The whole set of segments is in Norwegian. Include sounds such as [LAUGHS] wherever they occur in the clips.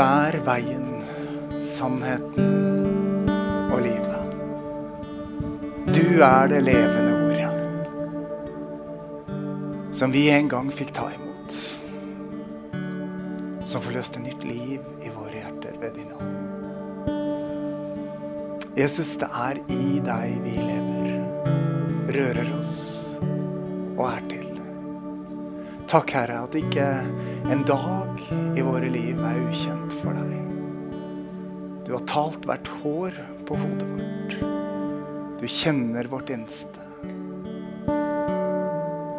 Er veien, sannheten og livet. Du er det levende ordet som vi en gang fikk ta imot. Som forløste nytt liv i våre hjerter ved din ånd. Jesus, det er i deg vi lever, rører oss og er til. Takk, Herre, at ikke en dag i våre liv er ukjent for deg. Du har talt hvert hår på hodet vårt. Du kjenner vårt eneste.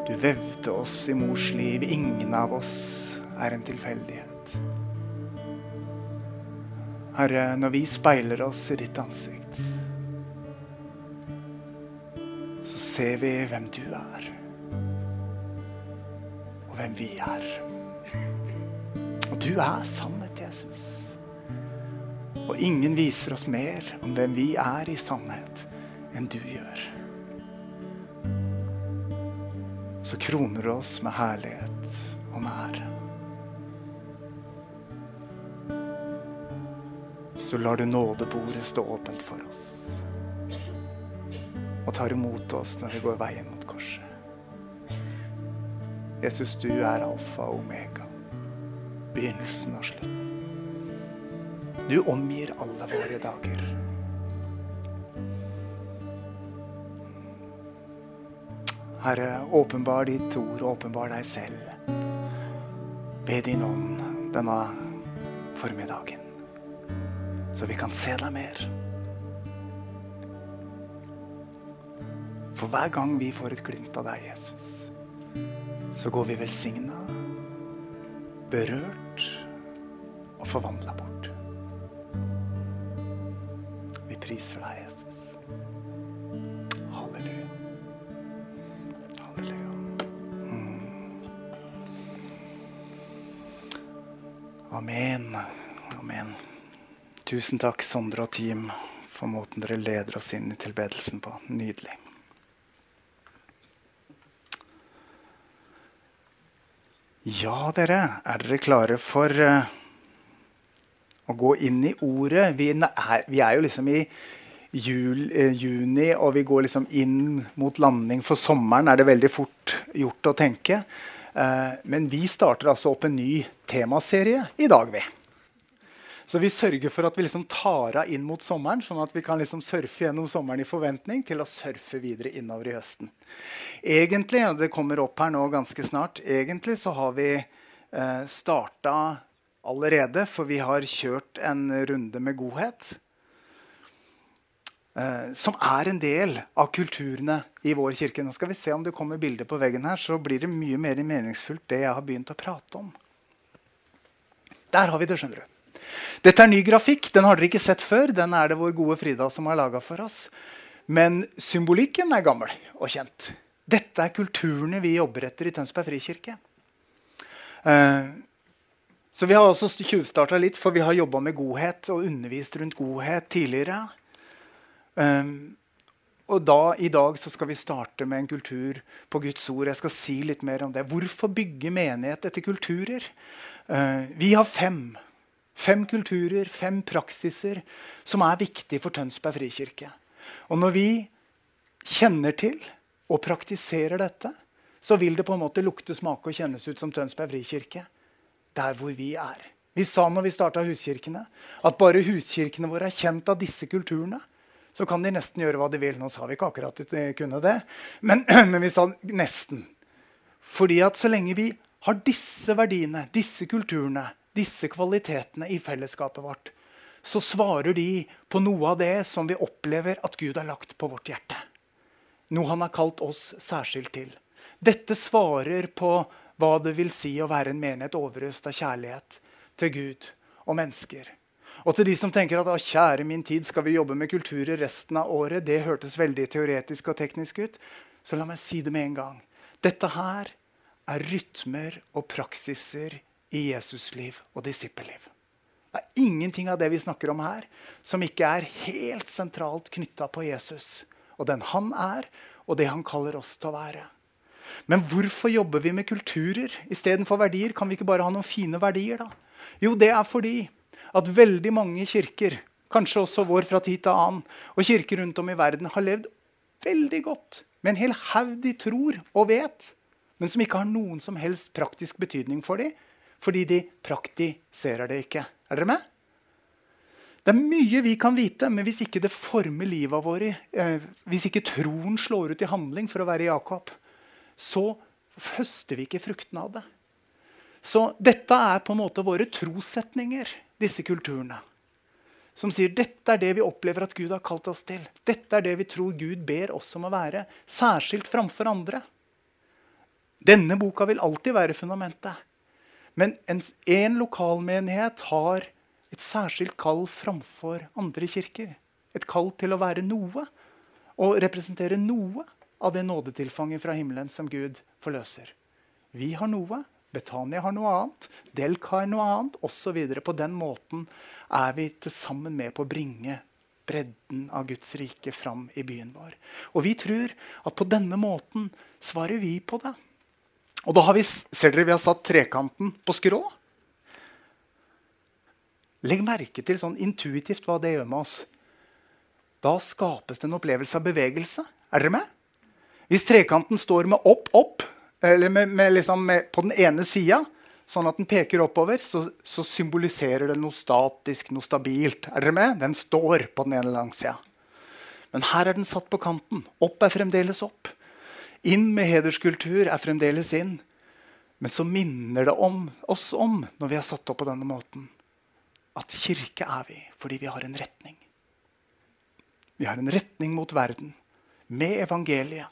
Du vevde oss i mors liv. Ingen av oss er en tilfeldighet. Herre, når vi speiler oss i ditt ansikt, så ser vi hvem du er og hvem vi er. Og du er sannhet, Jesus. Og ingen viser oss mer om hvem vi er i sannhet, enn du gjør. Så kroner du oss med herlighet og med ære. Så lar du nådebordet stå åpent for oss. Og tar imot oss når vi går veien mot korset. Jesus, du er alfa og omega. Begynnelsen og slutten. Du omgir alle våre dager. Herre, åpenbar ditt ord, åpenbar deg selv. Be din ånd denne formiddagen, så vi kan se deg mer. For hver gang vi får et glimt av deg, Jesus, så går vi velsigna, berørt og forvandla bort. Tusen takk, Sondre og team, for måten dere leder oss inn i tilbedelsen på. Nydelig. Ja, dere. Er dere klare for uh, å gå inn i ordet? Vi er, vi er jo liksom i jul, uh, juni, og vi går liksom inn mot landing for sommeren. er det veldig fort gjort å tenke. Uh, men vi starter altså opp en ny temaserie i dag, vi. Så vi sørger for at vi liksom tar av inn mot sommeren, sånn at vi kan liksom surfe gjennom sommeren i forventning til å surfe videre innover i høsten. Egentlig, og det kommer opp her nå ganske snart, egentlig så har vi eh, starta allerede, for vi har kjørt en runde med godhet. Eh, som er en del av kulturene i vår kirke. Nå skal vi se om det kommer bilder på veggen her, så blir det mye mer meningsfullt det jeg har begynt å prate om. Der har vi det, skjønner du. Dette er ny grafikk. Den har dere ikke sett før. Den er det vår gode Frida som har laga for oss. Men symbolikken er gammel og kjent. Dette er kulturene vi jobber etter i Tønsberg frikirke. Uh, så vi har også tjuvstarta litt, for vi har jobba med godhet og undervist rundt godhet tidligere. Um, og da, I dag skal vi starte med en kultur på Guds ord. Jeg skal si litt mer om det. Hvorfor bygge menighet etter kulturer? Uh, vi har fem. Fem kulturer, fem praksiser som er viktige for Tønsberg frikirke. Og når vi kjenner til og praktiserer dette, så vil det på en måte lukte, smake og kjennes ut som Tønsberg frikirke. Der hvor vi er. Vi sa når vi starta huskirkene, at bare huskirkene våre er kjent av disse kulturene. Så kan de nesten gjøre hva de vil. Nå sa vi ikke akkurat at de kunne det, men, [CLEARS THROAT] men vi sa nesten. Fordi at så lenge vi har disse verdiene, disse kulturene, disse kvalitetene i fellesskapet vårt, så svarer de på noe av det som vi opplever at Gud har lagt på vårt hjerte. Noe han har kalt oss særskilt til. Dette svarer på hva det vil si å være en menighet overøst av kjærlighet til Gud og mennesker. Og til de som tenker at kjære min tid, skal vi jobbe med kulturer resten av året, det hørtes veldig teoretisk og teknisk ut, så la meg si det med en gang. Dette her er rytmer og praksiser i Jesus' liv og disippelliv. Det er ingenting av det vi snakker om her, som ikke er helt sentralt knytta på Jesus og den han er, og det han kaller oss til å være. Men hvorfor jobber vi med kulturer istedenfor verdier? Kan vi ikke bare ha noen fine verdier, da? Jo, det er fordi at veldig mange kirker, kanskje også vår fra tid til annen, og kirker rundt om i verden, har levd veldig godt med en hel haug de tror og vet, men som ikke har noen som helst praktisk betydning for dem, fordi de praktiserer det ikke. Er dere med? Det er mye vi kan vite, men hvis ikke det former livet vårt, eh, hvis ikke troen slår ut i handling, for å være Jakob, så høster vi ikke fruktene av det. Så dette er på en måte våre trossetninger, disse kulturene. Som sier dette er det vi opplever at Gud har kalt oss til. Dette er det vi tror Gud ber oss om å være, særskilt framfor andre. Denne boka vil alltid være fundamentet. Men en, en lokalmenighet har et særskilt kall framfor andre kirker. Et kall til å være noe og representere noe av det nådetilfanget fra himmelen som Gud forløser. Vi har noe, Betania har noe annet, Delk har noe annet osv. På den måten er vi til sammen med på å bringe bredden av Guds rike fram i byen vår. Og vi tror at på denne måten svarer vi på det. Og da har vi, ser dere, vi har satt trekanten på skrå. Legg merke til sånn intuitivt hva det gjør med oss. Da skapes det en opplevelse av bevegelse. Er dere med? Hvis trekanten står med opp, opp, eller med, med liksom med, på den ene sida, sånn at den peker oppover, så, så, symboliserer det noe statisk, noe stabilt. Er dere med? Den står på den ene langsida. Men her er den satt på kanten. Opp er fremdeles opp. Inn med hederskultur er fremdeles inn. Men så minner det om, oss om, når vi har satt opp på denne måten, at kirke er vi fordi vi har en retning. Vi har en retning mot verden med evangeliet,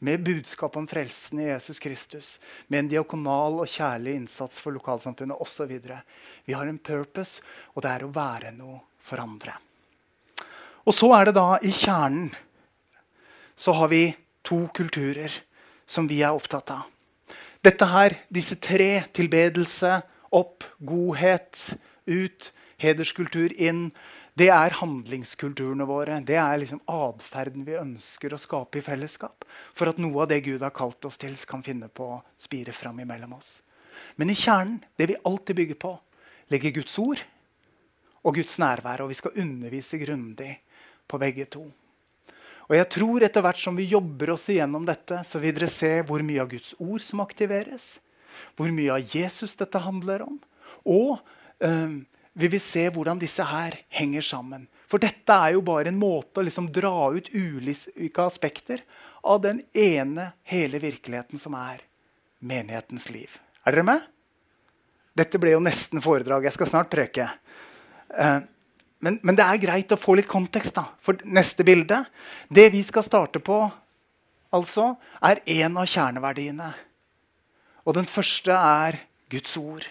med budskap om frelsen i Jesus Kristus, med en diakonal og kjærlig innsats for lokalsamfunnet osv. Vi har en purpose, og det er å være noe for andre. Og så er det da i kjernen så har vi to kulturer som vi er opptatt av. Dette her, disse tre, tilbedelse, opp, godhet, ut, hederskultur inn. Det er handlingskulturene våre. Det er liksom atferden vi ønsker å skape i fellesskap. For at noe av det Gud har kalt oss til, kan finne på å spire fram imellom oss. Men i kjernen, det vi alltid bygger på, ligger Guds ord og Guds nærvær. Og vi skal undervise grundig på begge to. Og jeg tror etter hvert som vi jobber oss igjennom dette, så vil dere se hvor mye av Guds ord som aktiveres. Hvor mye av Jesus dette handler om. Og um, vi vil se hvordan disse her henger sammen. For dette er jo bare en måte å liksom dra ut ulike aspekter av den ene hele virkeligheten som er menighetens liv. Er dere med? Dette ble jo nesten foredrag. Jeg skal snart preke. Uh, men, men, det er greit å få litt kontekst da, for neste bilde. Det vi skal starte på, altså, er en av kjerneverdiene. Og den første er Guds ord.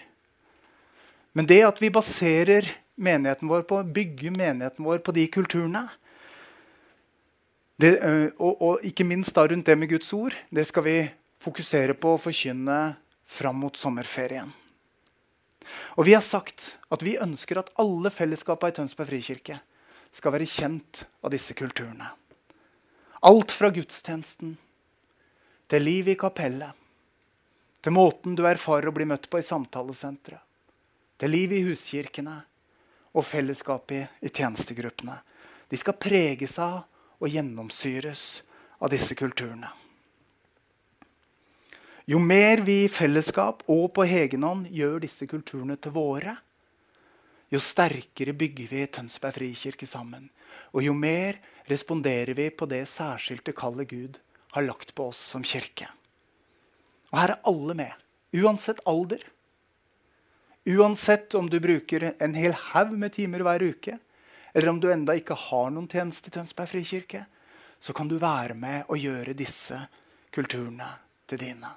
Men det at vi baserer menigheten vår på, bygger menigheten vår på de kulturene det, og, og, ikke minst da rundt det med Guds ord, det skal vi fokusere på å forkynne fram mot sommerferien. Og Vi har sagt at vi ønsker at alle fellesskapene i Tønsberg frikirke skal være kjent av disse kulturene. Alt fra gudstjenesten til livet i kapellet, til måten du erfarer å bli møtt på i samtalesenteret, til livet i huskirkene og fellesskapet i tjenestegruppene. De skal preges av og gjennomsyres av disse kulturene. Jo mer vi i fellesskap og på egen hånd gjør disse kulturene til våre, jo sterkere bygger vi Tønsberg frikirke sammen. Og jo mer responderer vi på det særskilte kallet Gud har lagt på oss som kirke. Og her er alle med, uansett alder. Uansett om du bruker en hel haug med timer hver uke, eller om du enda ikke har noen tjeneste i Tønsberg frikirke, så kan du være med og gjøre disse kulturene til dine.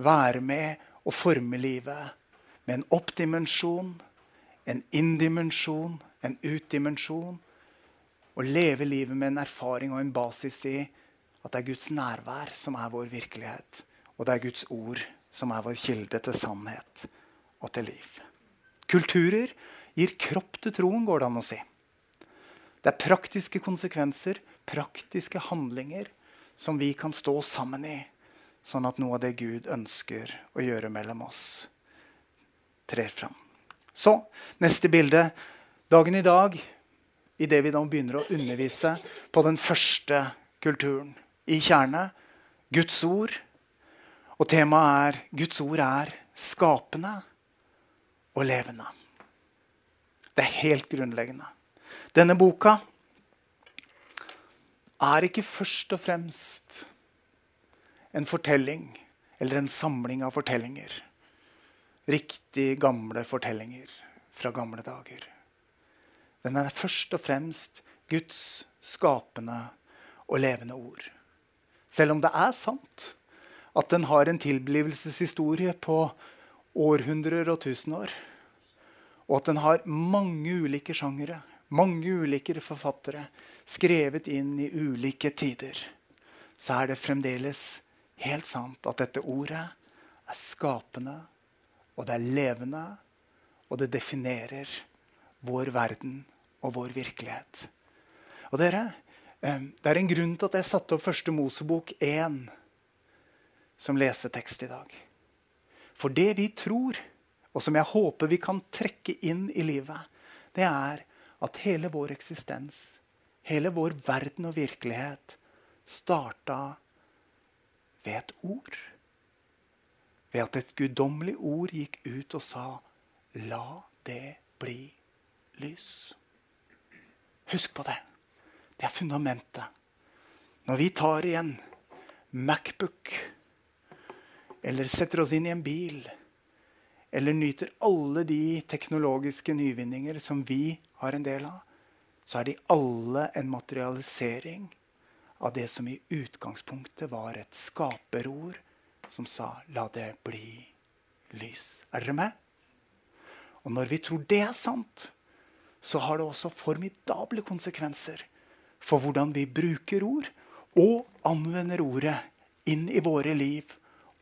Være med og forme livet med en opp-dimensjon, en inn-dimensjon, en ut-dimensjon. Og leve livet med en erfaring og en basis i at det er Guds nærvær som er vår virkelighet. Og det er Guds ord som er vår kilde til sannhet og til liv. Kulturer gir kropp til troen, går det an å si. Det er praktiske konsekvenser, praktiske handlinger, som vi kan stå sammen i, sånn at noe av det Gud ønsker å gjøre mellom oss, trer fram. Så neste bilde. Dagen i dag, idet vi da begynner å undervise på den første kulturen i kjernet, Guds ord. Og temaet er Guds ord er skapende og levende. Det er helt grunnleggende. Denne boka er ikke først og fremst en fortelling eller en samling av fortellinger. Riktig gamle fortellinger fra gamle dager. Den er først og fremst Guds skapende og levende ord. Selv om det er sant at den har en tilblivelseshistorie på århundrer og tusen år. Og at den har mange ulike sjangere, mange ulike forfattere, skrevet inn i ulike tider. Så er det fremdeles helt sant at dette ordet er skapende, og det er levende, og det definerer vår verden og vår virkelighet. Og dere, eh, Det er en grunn til at jeg satte opp første Mosebok 1 som lesetekst i dag. For det vi tror, og som jeg håper vi kan trekke inn i livet, det er at hele vår eksistens, hele vår verden og virkelighet, starta ved et ord. Ved at et guddommelig ord gikk ut og sa 'la det bli lys'. Husk på det. Det er fundamentet. Når vi tar i en Macbook eller setter oss inn i en bil eller nyter alle de teknologiske nyvinninger som vi har en del av, så er de alle en materialisering av det som i utgangspunktet var et skaperord som sa 'la det bli lys'. Er dere med? Og når vi tror det er sant, så har det også formidable konsekvenser for hvordan vi bruker ord og anvender ordet inn i våre liv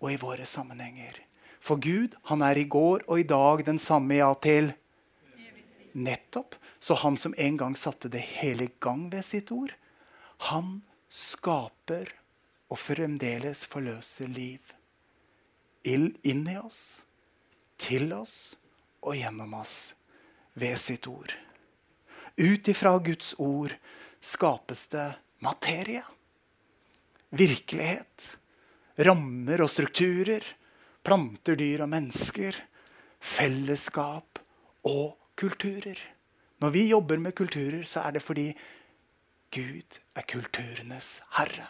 og i våre sammenhenger. For Gud, han er i går og i dag den samme ja til. Nettopp. Så han som en gang satte det hele i gang ved sitt ord, han skaper og fremdeles forløser liv. Inn i oss, til oss og gjennom oss ved sitt ord. Ut ifra Guds ord skapes det materie. Virkelighet. Rammer og strukturer planter, dyr og mennesker, fellesskap og kulturer. Når vi jobber med kulturer, så er det fordi Gud er kulturenes herre.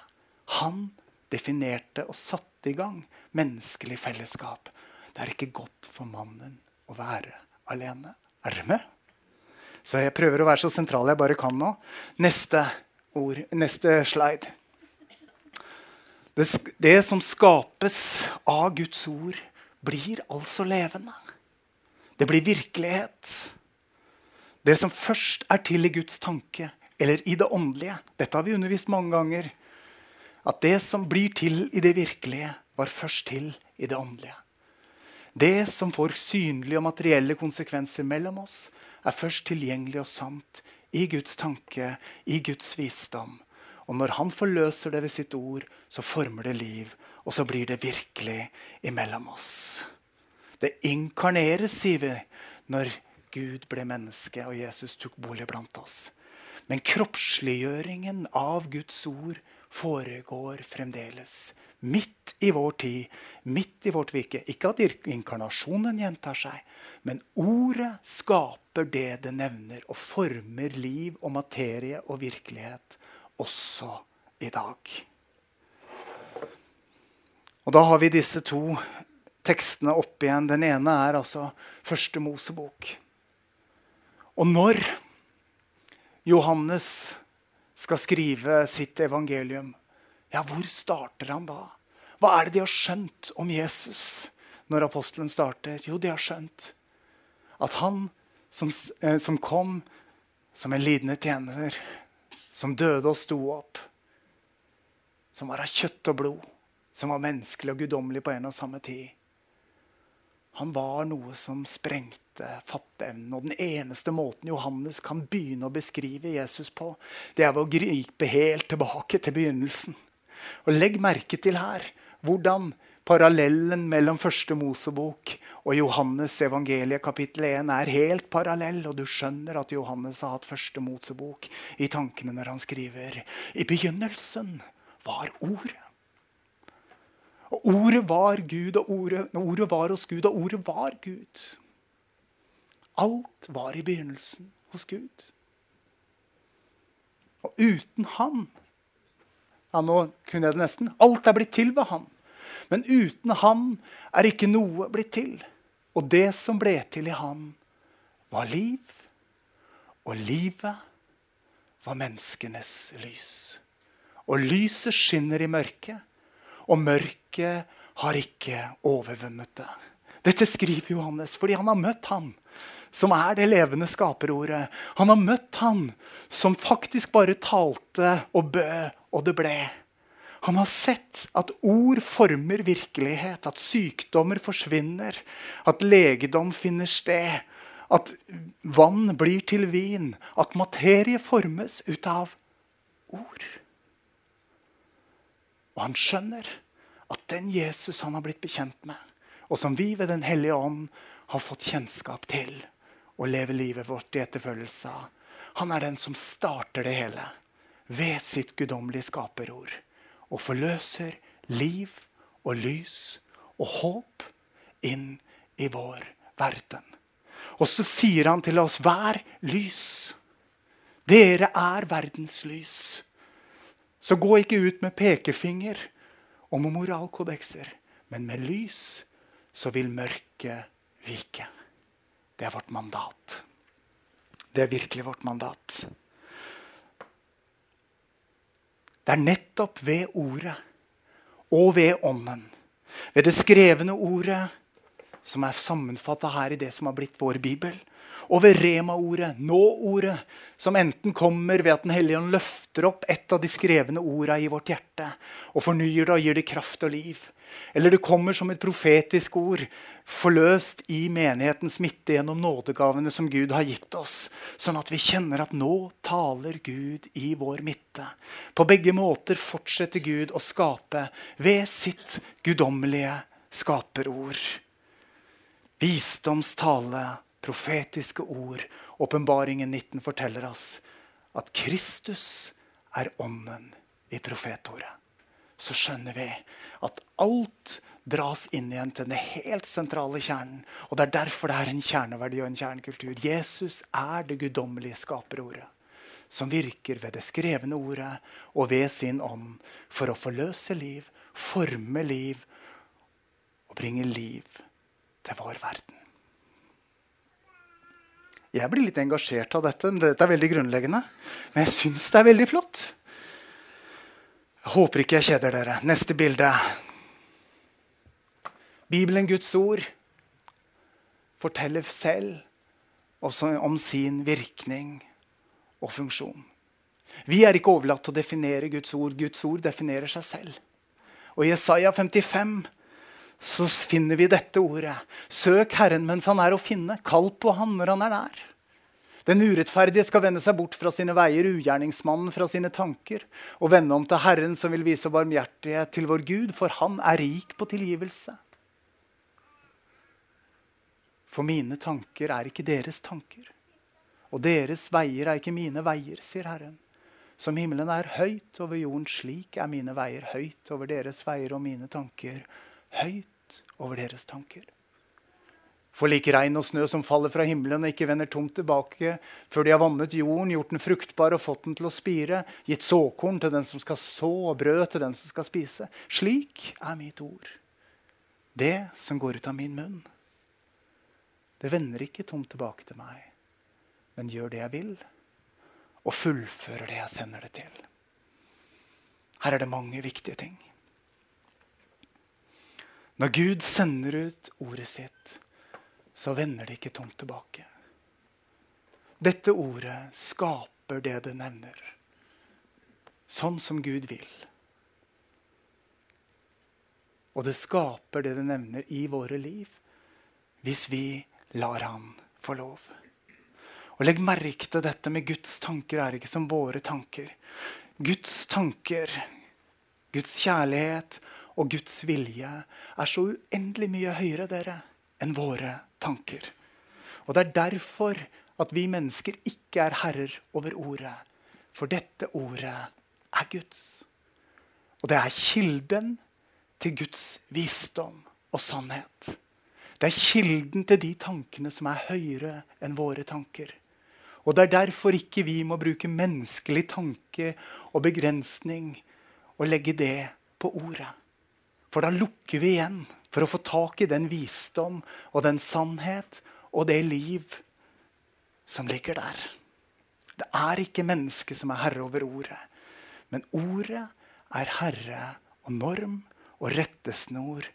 Han definerte og satte i gang menneskelig fellesskap. Det er ikke godt for mannen å være alene. Er dere med? Så jeg prøver å være så sentral jeg bare kan nå. Neste, ord, neste slide. Det, det, som skapes av Guds ord, blir altså levende. Det blir virkelighet. Det som først er til i Guds tanke, eller i det åndelige Dette har vi undervist mange ganger. At det som blir til i det virkelige, var først til i det åndelige. Det som får synlige og materielle konsekvenser mellom oss, er først tilgjengelig og sant i Guds tanke, i Guds visdom. Og når han forløser det ved sitt ord, så former det liv. Og så blir det virkelig imellom oss. Det inkarneres, sier vi, når Gud ble menneske og Jesus tok bolig blant oss. Men kroppsliggjøringen av Guds ord foregår fremdeles. Midt i vår tid, midt i vårt virke. Ikke at inkarnasjonen gjentar seg, men ordet skaper det det nevner, og former liv og materie og virkelighet også i dag. Og Da har vi disse to tekstene opp igjen. Den ene er altså første Mosebok. Og når Johannes skal skrive sitt evangelium, ja, hvor starter han da? Hva er det de har skjønt om Jesus når apostelen starter? Jo, de har skjønt at han som, eh, som kom som en lidende tjener, som døde og sto opp, som var av kjøtt og blod, som var menneskelig og guddommelig på en og samme tid. Han var noe som sprengte fatteevnen. Og den eneste måten Johannes kan begynne å beskrive Jesus på, det er ved å gripe helt tilbake til begynnelsen. Og legg merke til her hvordan parallellen mellom første Mosebok og Johannes evangeliet kapittel 1 er helt parallell. Og du skjønner at Johannes har hatt første Mosebok i tankene når han skriver I begynnelsen var Ordet. Og ordet var Gud, og ordet, ordet var hos Gud, og ordet var Gud. Alt var i begynnelsen hos Gud. Og uten Han ja, Nå kunne jeg det nesten. Alt er blitt til ved Han. Men uten Han er ikke noe blitt til. Og det som ble til i Han, var liv. Og livet var menneskenes lys. Og lyset skinner i mørket og mørket har ikke overvunnet det. Dette skriver Johannes fordi han har møtt han som er det levende skaperordet. Han har møtt han som faktisk bare talte og bød, og det ble. Han har sett at ord former virkelighet, at sykdommer forsvinner, at legedom finner sted, at vann blir til vin, at materie formes ut av ord. Og han skjønner at den Jesus han har blitt bekjent med, og som vi ved Den hellige ånd har fått kjennskap til og lever livet vårt i etterfølgelse av, han er den som starter det hele ved sitt guddommelige skaperord. Og forløser liv og lys og håp inn i vår verden. Og så sier han til oss, vær lys. Dere er verdens lys. Så gå ikke ut med pekefinger og med moralkodekser, men med lys så vil mørket vike. Det er vårt mandat. Det er virkelig vårt mandat. Det er nettopp ved ordet og ved ånden, ved det skrevne ordet, som er sammenfatta her i det som har blitt vår bibel, og ved rema-ordet, nå-ordet, som enten kommer ved at Den hellige ånd løfter opp et av de skrevne orda i vårt hjerte og fornyer det og gir det kraft og liv. Eller det kommer som et profetisk ord, forløst i menighetens midte gjennom nådegavene som Gud har gitt oss, sånn at vi kjenner at nå taler Gud i vår midte. På begge måter fortsetter Gud å skape ved sitt guddommelige skaperord. Visdomstale profetiske ord. Åpenbaringen 19 forteller oss at Kristus er ånden i profetordet. Så skjønner vi at alt dras inn igjen til den helt sentrale kjernen. Og Det er derfor det er en kjerneverdi og en kjernekultur. Jesus er det guddommelige skaperordet. Som virker ved det skrevne ordet og ved sin ånd for å forløse liv, forme liv og bringe liv til vår verden. Jeg blir litt engasjert av dette. Dette er veldig grunnleggende. Men jeg syns det er veldig flott. Jeg håper ikke jeg kjeder dere. Neste bilde. Bibelen, Guds ord, forteller selv også om sin virkning og funksjon. Vi er ikke overlatt til å definere Guds ord. Guds ord definerer seg selv. Og I Jesaja 55 så finner vi dette ordet. Søk Herren mens han er å finne. Kall på han når han er nær. Den urettferdige skal vende seg bort fra sine veier, ugjerningsmannen fra sine tanker, og vende om til Herren som vil vise barmhjertighet til vår Gud, for han er rik på tilgivelse. For mine tanker er ikke deres tanker, og deres veier er ikke mine veier, sier Herren. Som himmelen er høyt over jorden, slik er mine veier høyt over deres veier og mine tanker høyt over deres tanker. For lik regn og snø som faller fra himmelen og ikke vender tomt tilbake før de har vannet jorden, gjort den fruktbar og fått den til å spire, gitt såkorn til den som skal så, og brød til den som skal spise. Slik er mitt ord. Det som går ut av min munn. Det vender ikke tomt tilbake til meg, men gjør det jeg vil, og fullfører det jeg sender det til. Her er det mange viktige ting. Når Gud sender ut ordet sitt, så vender det ikke tomt tilbake. Dette ordet skaper det det nevner. Sånn som Gud vil. Og det skaper det det nevner i våre liv hvis vi lar Han få lov. Og Legg merke til dette med Guds tanker er ikke som våre tanker. Guds tanker, Guds kjærlighet og Guds vilje er så uendelig mye høyere dere, enn våre tanker. Og Det er derfor at vi mennesker ikke er herrer over ordet. For dette ordet er Guds. Og det er kilden til Guds visdom og sannhet. Det er kilden til de tankene som er høyere enn våre tanker. Og Det er derfor ikke vi må bruke menneskelig tanke og begrensning og legge det på ordet. For da lukker vi igjen for å få tak i den visdom og den sannhet og det liv som ligger der. Det er ikke mennesket som er herre over ordet, men ordet er herre og norm og rettesnor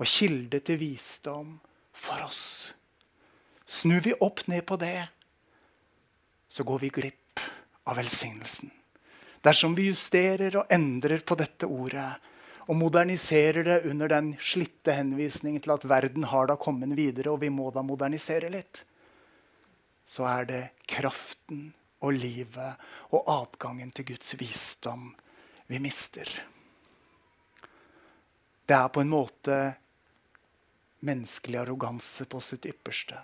og kilde til visdom for oss. Snur vi opp ned på det, så går vi glipp av velsignelsen. Dersom vi justerer og endrer på dette ordet og moderniserer det under den slitte henvisningen til at verden har da kommet videre, og vi må da modernisere litt, så er det kraften og livet og adgangen til Guds visdom vi mister. Det er på en måte menneskelig arroganse på sitt ypperste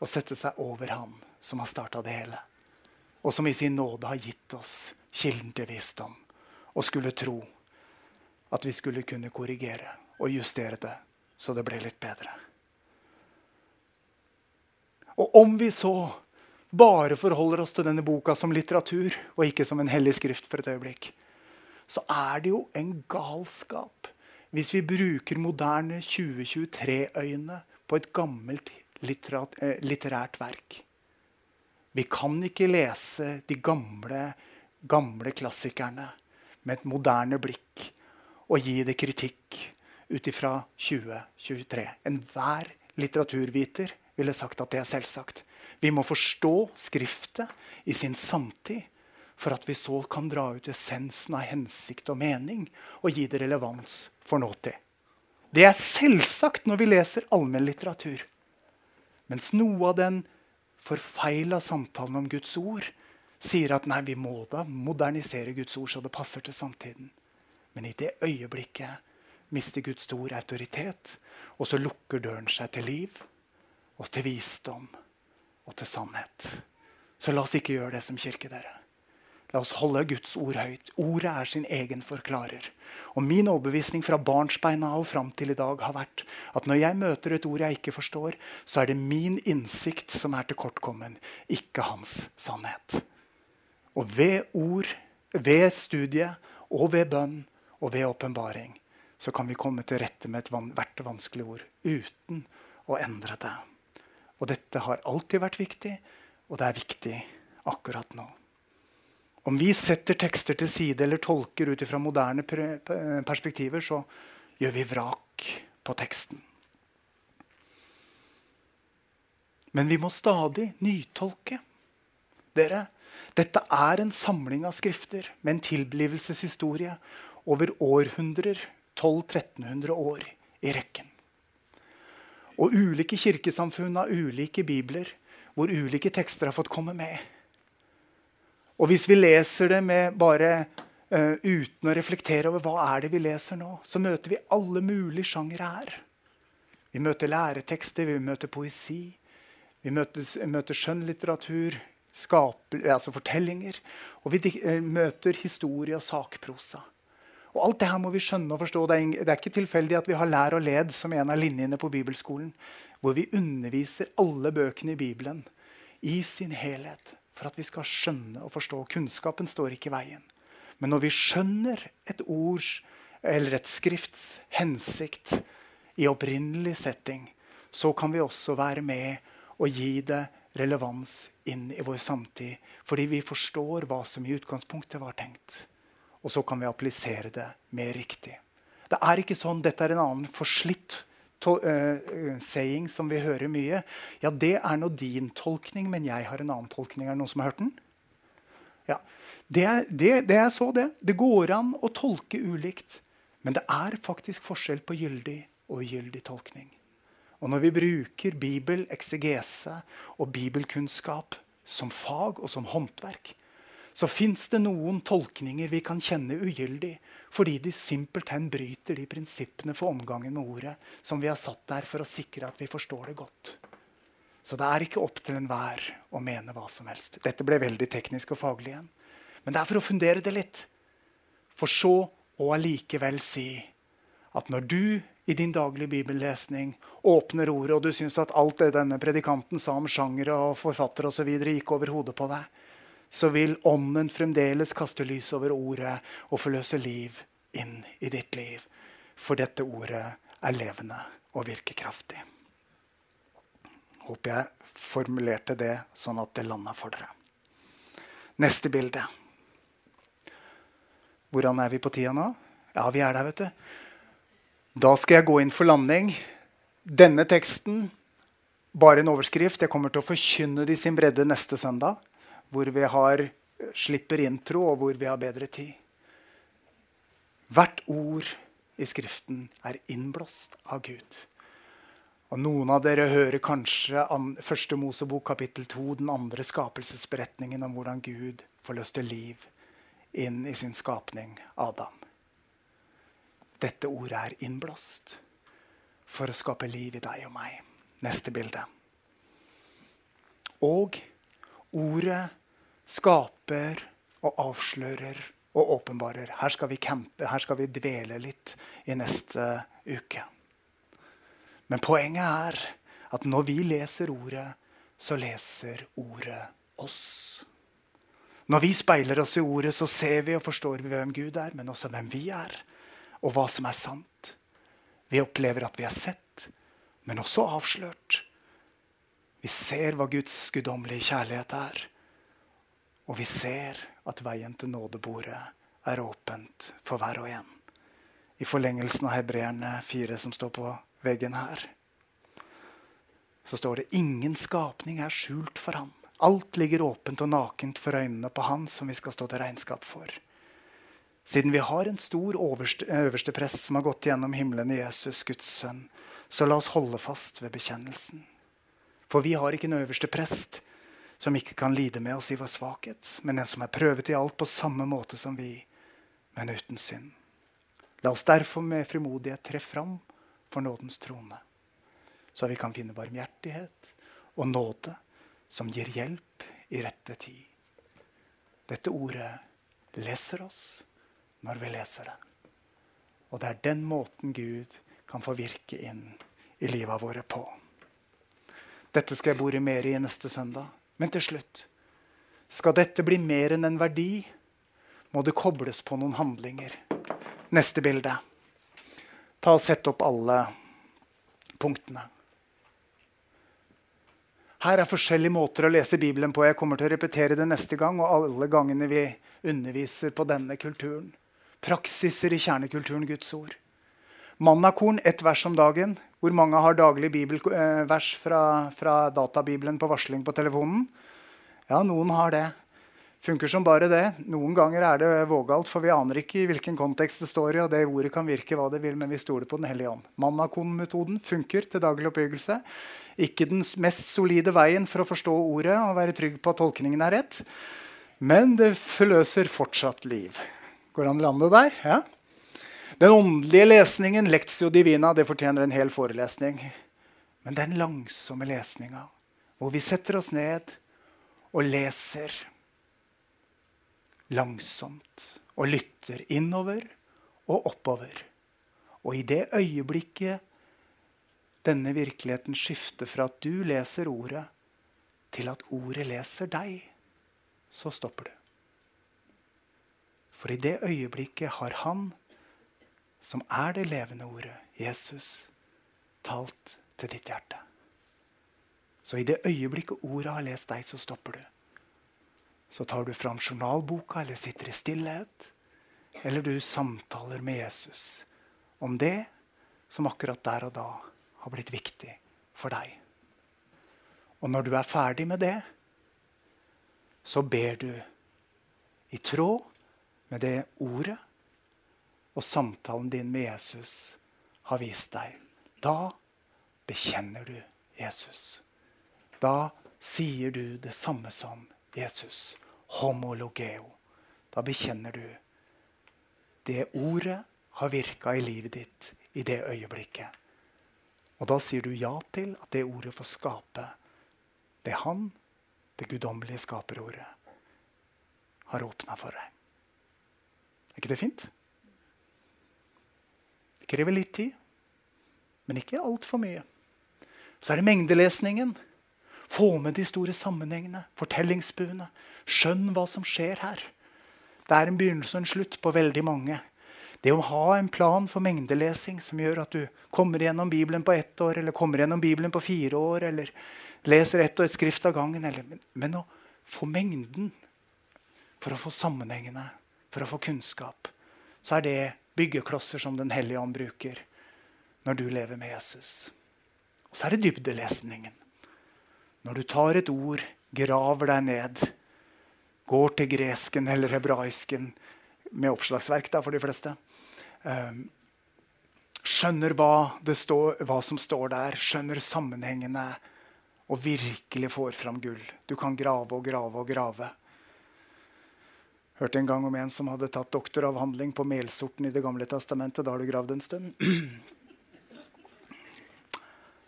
å sette seg over Han som har starta det hele, og som i sin nåde har gitt oss kilden til visdom, og skulle tro at vi skulle kunne korrigere og justere det så det ble litt bedre. Og om vi så bare forholder oss til denne boka som litteratur og ikke som en hellig skrift for et øyeblikk, så er det jo en galskap hvis vi bruker moderne 2023-øyne på et gammelt litterat, eh, litterært verk. Vi kan ikke lese de gamle, gamle klassikerne med et moderne blikk og gi det kritikk ut ifra 2023. Enhver litteraturviter ville sagt at det er selvsagt. Vi må forstå Skriftet i sin samtid for at vi så kan dra ut essensen av hensikt og mening og gi det relevans for nåtid. Det er selvsagt når vi leser allmennlitteratur. Mens noe av den forfeila samtalen om Guds ord sier at nei, vi må da modernisere Guds ord så det passer til samtiden. Men i det øyeblikket mister Guds stor autoritet, og så lukker døren seg til liv og til visdom og til sannhet. Så la oss ikke gjøre det som kirke, dere. La oss holde Guds ord høyt. Ordet er sin egen forklarer. Og Min overbevisning fra barnsbeina og fram til i dag har vært at når jeg møter et ord jeg ikke forstår, så er det min innsikt som er tilkortkommen, ikke hans sannhet. Og ved ord, ved studie og ved bønn og ved åpenbaring så kan vi komme til rette med hvert vanskelig ord uten å endre det. Og dette har alltid vært viktig, og det er viktig akkurat nå. Om vi setter tekster til side eller tolker ut fra moderne perspektiver, så gjør vi vrak på teksten. Men vi må stadig nytolke. Dere, dette er en samling av skrifter med en tilblivelseshistorie over århundrer, 1200-1300 år i rekken. Og ulike kirkesamfunn har ulike bibler hvor ulike tekster har fått komme med. Og hvis vi leser det med bare uh, uten å reflektere over hva er det vi leser nå, så møter vi alle mulige sjangere her. Vi møter læretekster, vi møter poesi, vi møter, møter skjønnlitteratur, altså fortellinger. Og vi uh, møter historie og sakprosa. Og Alt det her må vi skjønne og forstå. Det er, ikke tilfeldig at vi har Lær og led som en av linjene på bibelskolen, hvor vi underviser alle bøkene i Bibelen i sin helhet for at vi skal skjønne og forstå. Kunnskapen står ikke i veien. Men når vi skjønner et ords eller et skrifts hensikt i opprinnelig setting, så kan vi også være med og gi det relevans inn i vår samtid. Fordi vi forstår hva som i utgangspunktet var tenkt. Og så kan vi applisere det mer riktig. Det er ikke sånn, Dette er en annen forslitt to, uh, saying som vi hører mye, ja, det er nå din tolkning, men jeg har en annen tolkning. Er det noen som har hørt den? Ja. Det er, det, det er så det. Det går an å tolke ulikt. Men det er faktisk forskjell på gyldig og ugyldig tolkning. Og når vi bruker bibel, eksegese og bibelkunnskap som fag og som håndverk, så fins det noen tolkninger vi kan kjenne ugyldig fordi de simpelthen bryter de prinsippene for omgangen med ordet som vi har satt der for å sikre at vi forstår det godt. Så det er ikke opp til enhver å mene hva som helst. Dette ble veldig teknisk og faglig igjen. Men det er for å fundere det litt. For så å allikevel si at når du i din daglige bibellesning åpner ordet, og du syns at alt det denne predikanten sa om sjangere og forfattere osv. gikk over hodet på deg, så vil Ånden fremdeles kaste lys over ordet og forløse liv inn i ditt liv. For dette ordet er levende og virker kraftig. Håper jeg formulerte det sånn at det landa for dere. Neste bilde. Hvordan er vi på tida nå? Ja, vi er der, vet du. Da skal jeg gå inn for landing. Denne teksten, bare en overskrift. Jeg kommer til å forkynne det i sin bredde neste søndag. Hvor vi har, slipper intro, og hvor vi har bedre tid. Hvert ord i Skriften er innblåst av Gud. Og Noen av dere hører kanskje an, første Mosebok kapittel 2, den andre skapelsesberetningen om hvordan Gud forløste liv inn i sin skapning Adam. Dette ordet er innblåst for å skape liv i deg og meg. Neste bilde. Og ordet skaper og avslører og åpenbarer. Her skal vi campe, her skal vi dvele litt i neste uke. Men poenget er at når vi leser ordet, så leser ordet oss. Når vi speiler oss i ordet, så ser vi og forstår vi hvem Gud er, men også hvem vi er og hva som er sant. Vi opplever at vi er sett, men også avslørt. Vi ser hva Guds guddommelige kjærlighet er. Og vi ser at veien til nådebordet er åpent for hver og en. I forlengelsen av Hebreerne 4, som står på veggen her, så står det ingen skapning er skjult for ham. Alt ligger åpent og nakent for øynene på Han som vi skal stå til regnskap for. Siden vi har en stor øverste, øverste prest som har gått gjennom himmelen i Jesus, Guds sønn, så la oss holde fast ved bekjennelsen. For vi har ikke en øverste prest som ikke kan lide med oss i vår svakhet, men en som er prøvet i alt på samme måte som vi, men uten synd. La oss derfor med frimodighet tre fram for nådens trone, så vi kan finne barmhjertighet og nåde som gir hjelp i rette tid. Dette ordet leser oss når vi leser det. Og det er den måten Gud kan få virke inn i livet våre på. Dette skal jeg bore mer i neste søndag. Men til slutt skal dette bli mer enn en verdi, må det kobles på noen handlinger. Neste bilde. Ta og Sett opp alle punktene. Her er forskjellige måter å lese Bibelen på. Jeg kommer til å repetere det neste gang og alle gangene vi underviser på denne kulturen praksiser i kjernekulturen Guds ord. Mannakorn ett vers om dagen. Hvor mange har daglig bibelvers eh, fra, fra databibelen på varsling på telefonen? Ja, noen har det. Funker som bare det. Noen ganger er det vågalt, for vi aner ikke i hvilken kontekst det står i, og det ordet kan virke hva det vil, men vi stoler på Den hellige ånd. Mannakorn-metoden funker til daglig oppbyggelse. Ikke den mest solide veien for å forstå ordet og være trygg på at tolkningen er rett, men det forløser fortsatt liv. Går an å lande der? Ja. Den åndelige lesningen, lectio divina, det fortjener en hel forelesning. Men den langsomme lesninga, hvor vi setter oss ned og leser langsomt og lytter innover og oppover. Og i det øyeblikket denne virkeligheten skifter fra at du leser ordet, til at ordet leser deg, så stopper du. For i det øyeblikket har han, som er det levende ordet, Jesus, talt til ditt hjerte. Så i det øyeblikket ordet har lest deg, så stopper du. Så tar du fram journalboka eller sitter i stillhet. Eller du samtaler med Jesus om det som akkurat der og da har blitt viktig for deg. Og når du er ferdig med det, så ber du i tråd med det ordet og samtalen din med Jesus har vist deg. Da bekjenner du Jesus. Da sier du det samme som Jesus. Homologeo. Da bekjenner du det ordet har virka i livet ditt i det øyeblikket. Og da sier du ja til at det ordet får skape det han, det guddommelige skaperordet, har åpna for deg. Er ikke det fint? Krever litt tid, men ikke altfor mye. Så er det mengdelesningen. Få med de store sammenhengene, fortellingsbuene. Skjønn hva som skjer her. Det er en begynnelse og en slutt på veldig mange. Det å ha en plan for mengdelesing som gjør at du kommer gjennom Bibelen på ett år, eller kommer gjennom Bibelen på fire år, eller leser ett og et skrift av gangen. Eller, men, men, å få mengden for å få sammenhengene, for å få kunnskap, så er det byggeklosser som Den hellige ånd bruker når du lever med Jesus. Og så er det dybdelesningen. Når du tar et ord, graver deg ned, går til gresken eller hebraisken med oppslagsverk da, for de fleste Um, skjønner hva, står, hva, som står der, skjønner sammenhengene og virkelig får fram gull. Du kan grave og grave og grave. Hørte en gang om en som hadde tatt doktoravhandling på melsorten i Det gamle testamentet. Da har du gravd en stund. [CLEARS THROAT]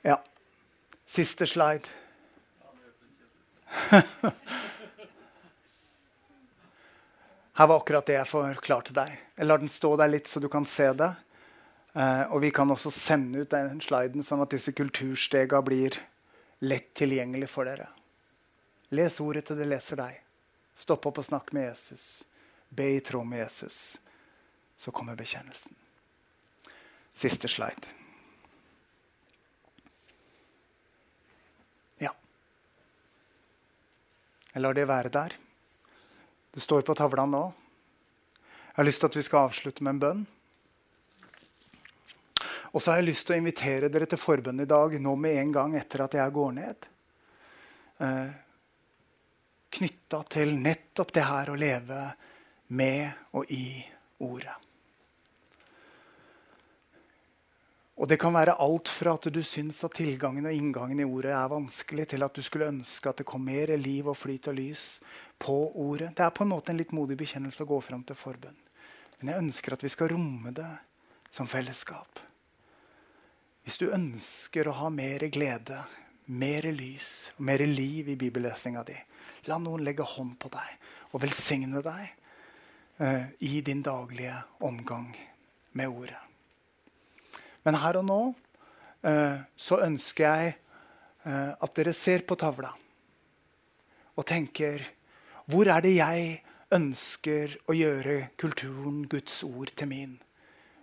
Ja. Siste slide. [LAUGHS] Her var akkurat det jeg forklarte deg. Jeg lar den stå der litt, så du kan se det. Eh, og vi kan også sende ut den sliden, sånn at disse kulturstega blir lett tilgjengelig for dere. Les ordet til det leser deg. Stopp opp og snakk med Jesus. Be i tråd med Jesus. Så kommer bekjennelsen. Siste slide. Ja. Jeg lar det være der. Det står på tavla nå. Jeg har lyst til at vi skal avslutte med en bønn. Og så har jeg lyst til å invitere dere til forbønn i dag, nå med en gang etter at jeg går ned. Eh, Knytta til nettopp det her å leve med og i Ordet. Og Det kan være alt fra at du syns at tilgangen og inngangen i ordet er vanskelig, til at du skulle ønske at det kom mer liv og flyt og lys på ordet. Det er på en måte en litt modig bekjennelse å gå fram til forbønn. Men jeg ønsker at vi skal romme det som fellesskap. Hvis du ønsker å ha mer glede, mer lys og mer liv i bibellesninga di, la noen legge hånd på deg og velsigne deg eh, i din daglige omgang med ordet. Men her og nå eh, så ønsker jeg eh, at dere ser på tavla og tenker Hvor er det jeg ønsker å gjøre kulturen, Guds ord, til min?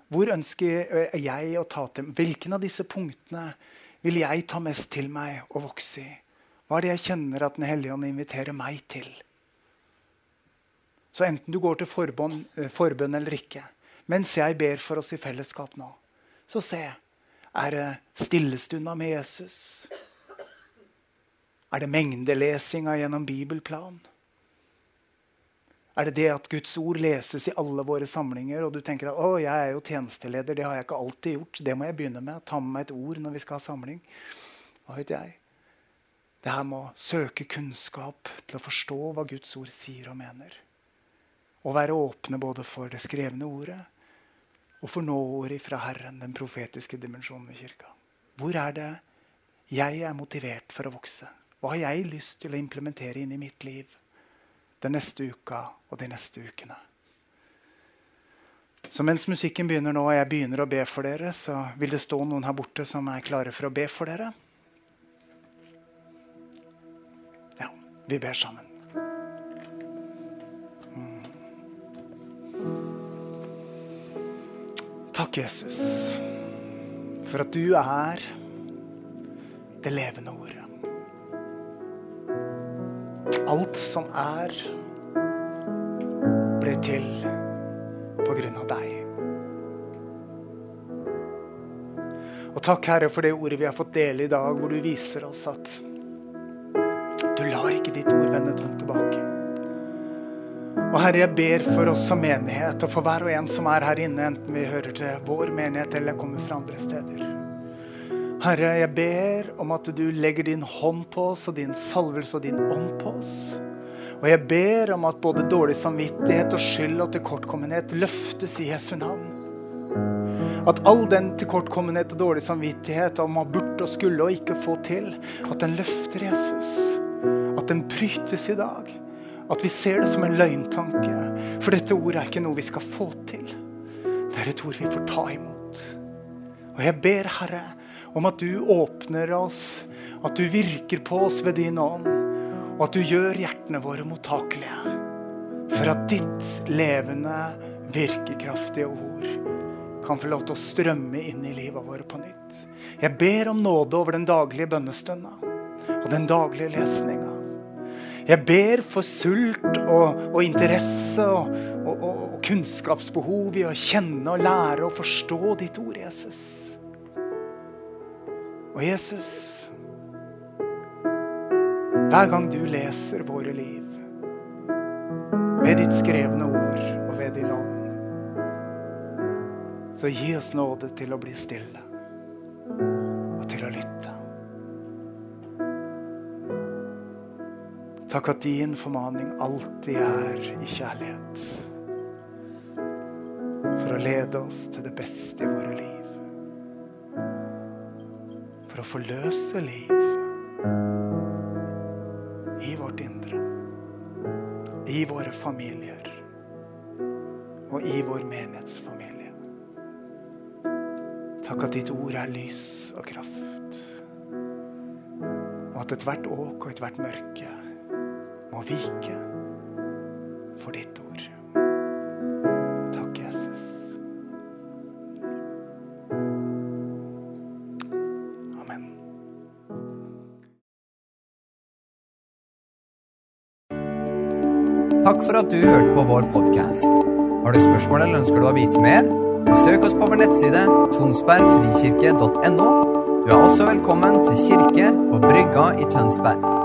Hvor ønsker eh, jeg å ta til Hvilken av disse punktene vil jeg ta mest til meg og vokse i? Hva er det jeg kjenner at Den hellige ånd inviterer meg til? Så enten du går til forbønn, eh, forbønn eller ikke, mens jeg ber for oss i fellesskap nå, så se. Er det stillestunda med Jesus? Er det mengdelesinga gjennom bibelplan? Er det det at Guds ord leses i alle våre samlinger, og du tenker at å, jeg er jo tjenesteleder, det har jeg ikke alltid gjort. Det må jeg begynne med. Ta med meg et ord når vi skal ha samling. Hva vet jeg? Det her med å søke kunnskap til å forstå hva Guds ord sier og mener. Og være åpne både for det skrevne ordet og for nåordet fra Herren, den profetiske dimensjonen i kirka. Hvor er det jeg er motivert for å vokse? Hva har jeg lyst til å implementere inn i mitt liv den neste uka og de neste ukene? Så mens musikken begynner nå, og jeg begynner å be for dere, så vil det stå noen her borte som er klare for å be for dere. Vi ber sammen. Takk, Jesus, for at du er det levende ordet. Alt som er, ble til på grunn av deg. Og takk, Herre, for det ordet vi har fått dele i dag, hvor du viser oss at du lar ikke ditt ord vende tomt tilbake. Og Herre, jeg ber for oss som menighet, og for hver og en som er her inne, enten vi hører til vår menighet eller kommer fra andre steder. Herre, jeg ber om at du legger din hånd på oss, og din salvelse og din ånd på oss. Og jeg ber om at både dårlig samvittighet og skyld og tilkortkommenhet løftes i Jesu navn. At all den tilkortkommenhet og dårlig samvittighet om man burde og skulle og ikke få til, at den løfter Jesus. At den brytes i dag. At vi ser det som en løgntanke. For dette ordet er ikke noe vi skal få til. Det er et ord vi får ta imot. Og jeg ber, Herre, om at du åpner oss, at du virker på oss ved din ånd og at du gjør hjertene våre mottakelige for at ditt levende, virkekraftige ord kan få lov til å strømme inn i livet våre på nytt. Jeg ber om nåde over den daglige bønnestunda og den daglige lesninga. Jeg ber for sult og, og interesse og, og, og, kunnskapsbehov i å kjenne og lære og forstå ditt ord, Jesus. Og Jesus hver gang du leser våre liv med ditt skrevne ord og ved din ånd, så gi oss nåde til å bli stille Takk at din formaning alltid er i kjærlighet. For å lede oss til det beste i våre liv. For å forløse liv i vårt indre. I våre familier. Og i vår menighetsfamilie. Takk at ditt ord er lys og kraft. Og at ethvert åk og ethvert mørke må vike for ditt ord. Takk, Jesus. Amen. Takk for at du hørte på vår podkast. Har du spørsmål eller ønsker du å vite mer? Søk oss på vår nettside tonsbergfrikirke.no. Du er også velkommen til kirke på Brygga i Tønsberg.